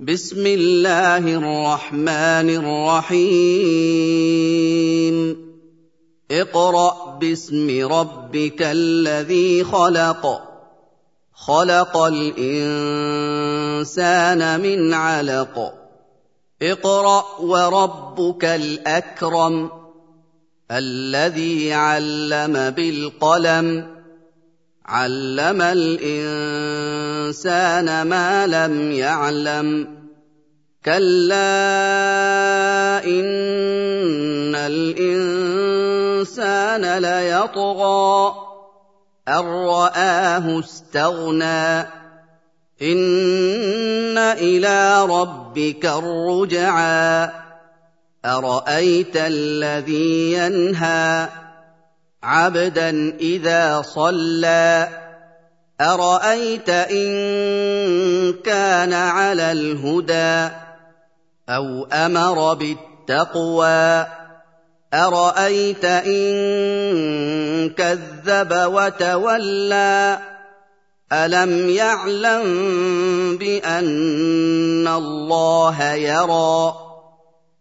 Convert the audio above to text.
بسم الله الرحمن الرحيم. اقرأ باسم ربك الذي خلق. خلق الإنسان من علق. اقرأ وربك الأكرم الذي علم بالقلم. علم الانسان ما لم يعلم كلا ان الانسان ليطغى ان راه استغنى ان إلى ربك الرجعى ارايت الذي ينهى عبدا إذا صلى. أرأيت إن كان على الهدى أو أمر بالتقوى. أرأيت إن كذب وتولى. ألم يعلم بأن الله يرى؟